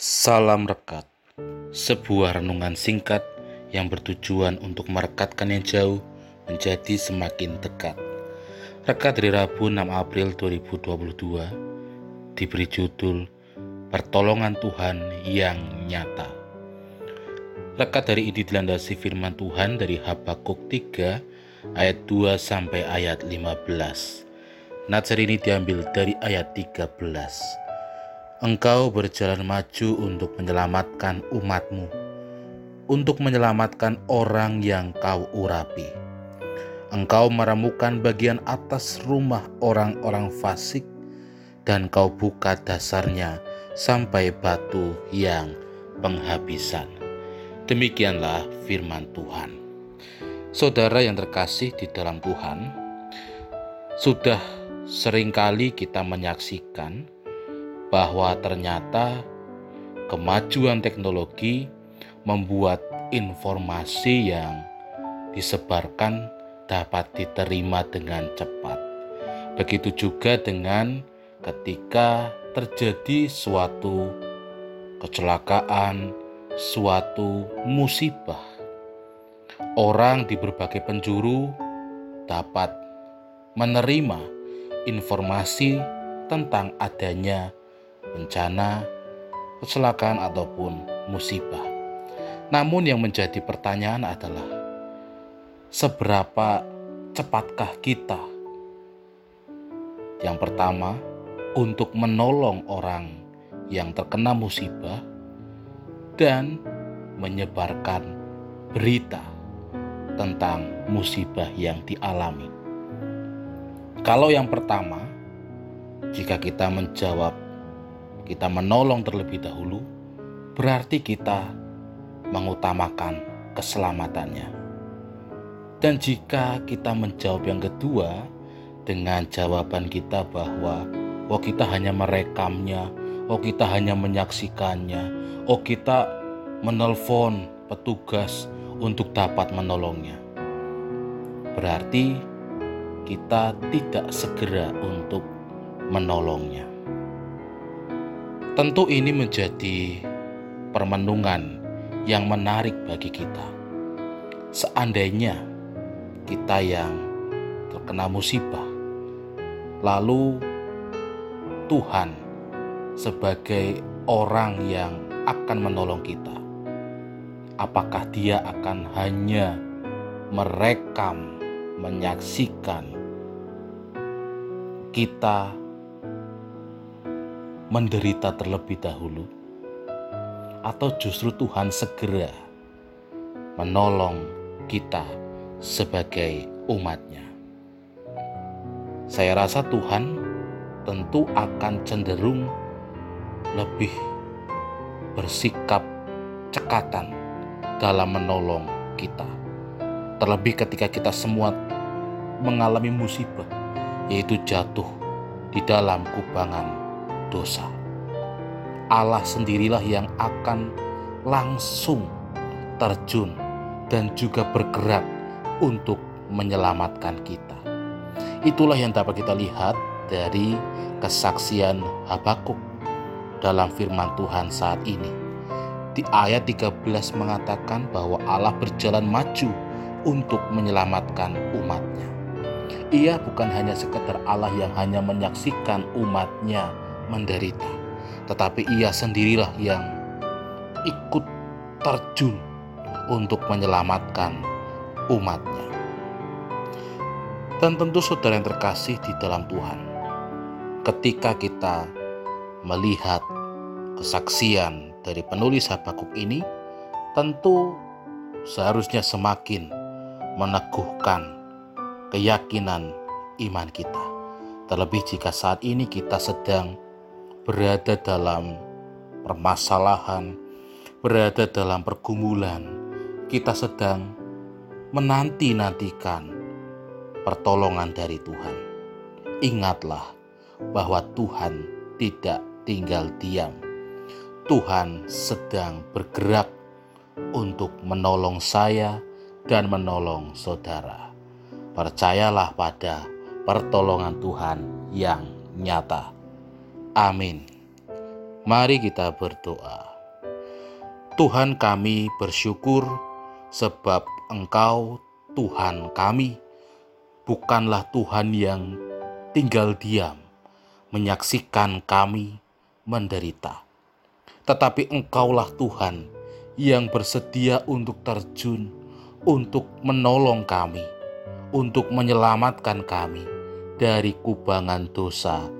Salam Rekat. Sebuah renungan singkat yang bertujuan untuk merekatkan yang jauh menjadi semakin dekat. Rekat dari Rabu 6 April 2022 Diberi judul Pertolongan Tuhan yang Nyata. Rekat dari ini dilandasi firman Tuhan dari Habakuk 3 ayat 2 sampai ayat 15 Natsar ini diambil dari ayat 13. Engkau berjalan maju untuk menyelamatkan umatmu, untuk menyelamatkan orang yang kau urapi. Engkau meremukan bagian atas rumah orang-orang fasik, dan kau buka dasarnya sampai batu yang penghabisan. Demikianlah firman Tuhan. Saudara yang terkasih di dalam Tuhan, sudah sering kali kita menyaksikan bahwa ternyata kemajuan teknologi membuat informasi yang disebarkan dapat diterima dengan cepat. Begitu juga dengan ketika terjadi suatu kecelakaan, suatu musibah. Orang di berbagai penjuru dapat menerima informasi tentang adanya bencana, kecelakaan, ataupun musibah. Namun, yang menjadi pertanyaan adalah seberapa cepatkah kita? Yang pertama, untuk menolong orang yang terkena musibah dan menyebarkan berita tentang musibah yang dialami. Kalau yang pertama, jika kita menjawab, kita menolong terlebih dahulu, berarti kita mengutamakan keselamatannya. Dan jika kita menjawab yang kedua dengan jawaban kita bahwa oh kita hanya merekamnya, oh kita hanya menyaksikannya, oh kita menelpon petugas untuk dapat menolongnya. Berarti kita tidak segera untuk menolongnya. Tentu ini menjadi permenungan yang menarik bagi kita. Seandainya kita yang terkena musibah, lalu Tuhan sebagai orang yang akan menolong kita, apakah Dia akan hanya merekam, menyaksikan kita menderita terlebih dahulu, atau justru Tuhan segera menolong kita sebagai umatnya. Saya rasa Tuhan tentu akan cenderung lebih bersikap cekatan dalam menolong kita. Terlebih ketika kita semua mengalami musibah yaitu jatuh di dalam kubangan dosa. Allah sendirilah yang akan langsung terjun dan juga bergerak untuk menyelamatkan kita. Itulah yang dapat kita lihat dari kesaksian Habakuk dalam firman Tuhan saat ini. Di ayat 13 mengatakan bahwa Allah berjalan maju untuk menyelamatkan umatnya. Ia bukan hanya sekedar Allah yang hanya menyaksikan umatnya menderita, tetapi ia sendirilah yang ikut terjun untuk menyelamatkan umatnya. Dan tentu saudara yang terkasih di dalam Tuhan, ketika kita melihat kesaksian dari penulis Habakuk ini, tentu seharusnya semakin meneguhkan keyakinan iman kita. Terlebih jika saat ini kita sedang berada dalam permasalahan, berada dalam pergumulan, kita sedang menanti-nantikan pertolongan dari Tuhan. Ingatlah bahwa Tuhan tidak tinggal diam. Tuhan sedang bergerak untuk menolong saya dan menolong saudara. Percayalah pada pertolongan Tuhan yang nyata. Amin. Mari kita berdoa. Tuhan kami bersyukur sebab Engkau Tuhan kami bukanlah Tuhan yang tinggal diam menyaksikan kami menderita. Tetapi Engkaulah Tuhan yang bersedia untuk terjun, untuk menolong kami, untuk menyelamatkan kami dari kubangan dosa